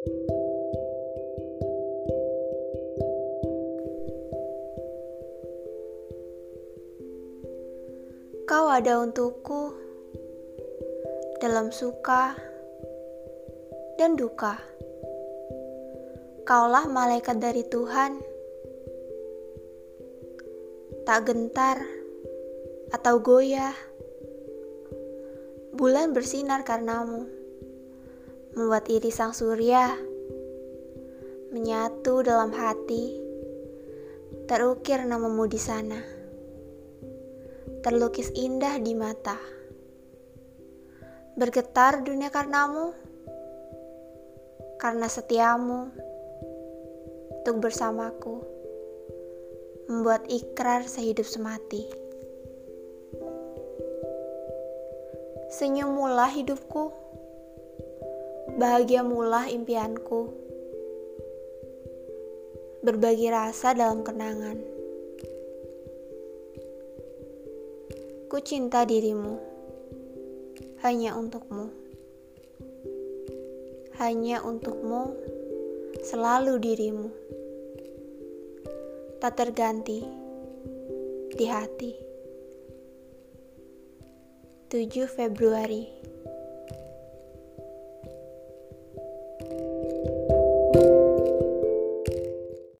Kau ada untukku dalam suka dan duka. Kaulah malaikat dari Tuhan, tak gentar atau goyah. Bulan bersinar karenamu, membuat iri sang surya menyatu dalam hati. Terukir namamu di sana terlukis indah di mata. Bergetar dunia karenamu, karena setiamu untuk bersamaku, membuat ikrar sehidup semati. Senyum mula hidupku, bahagia mula impianku, berbagi rasa dalam kenangan. Ku cinta dirimu hanya untukmu, hanya untukmu, selalu dirimu, tak terganti di hati. 7 Februari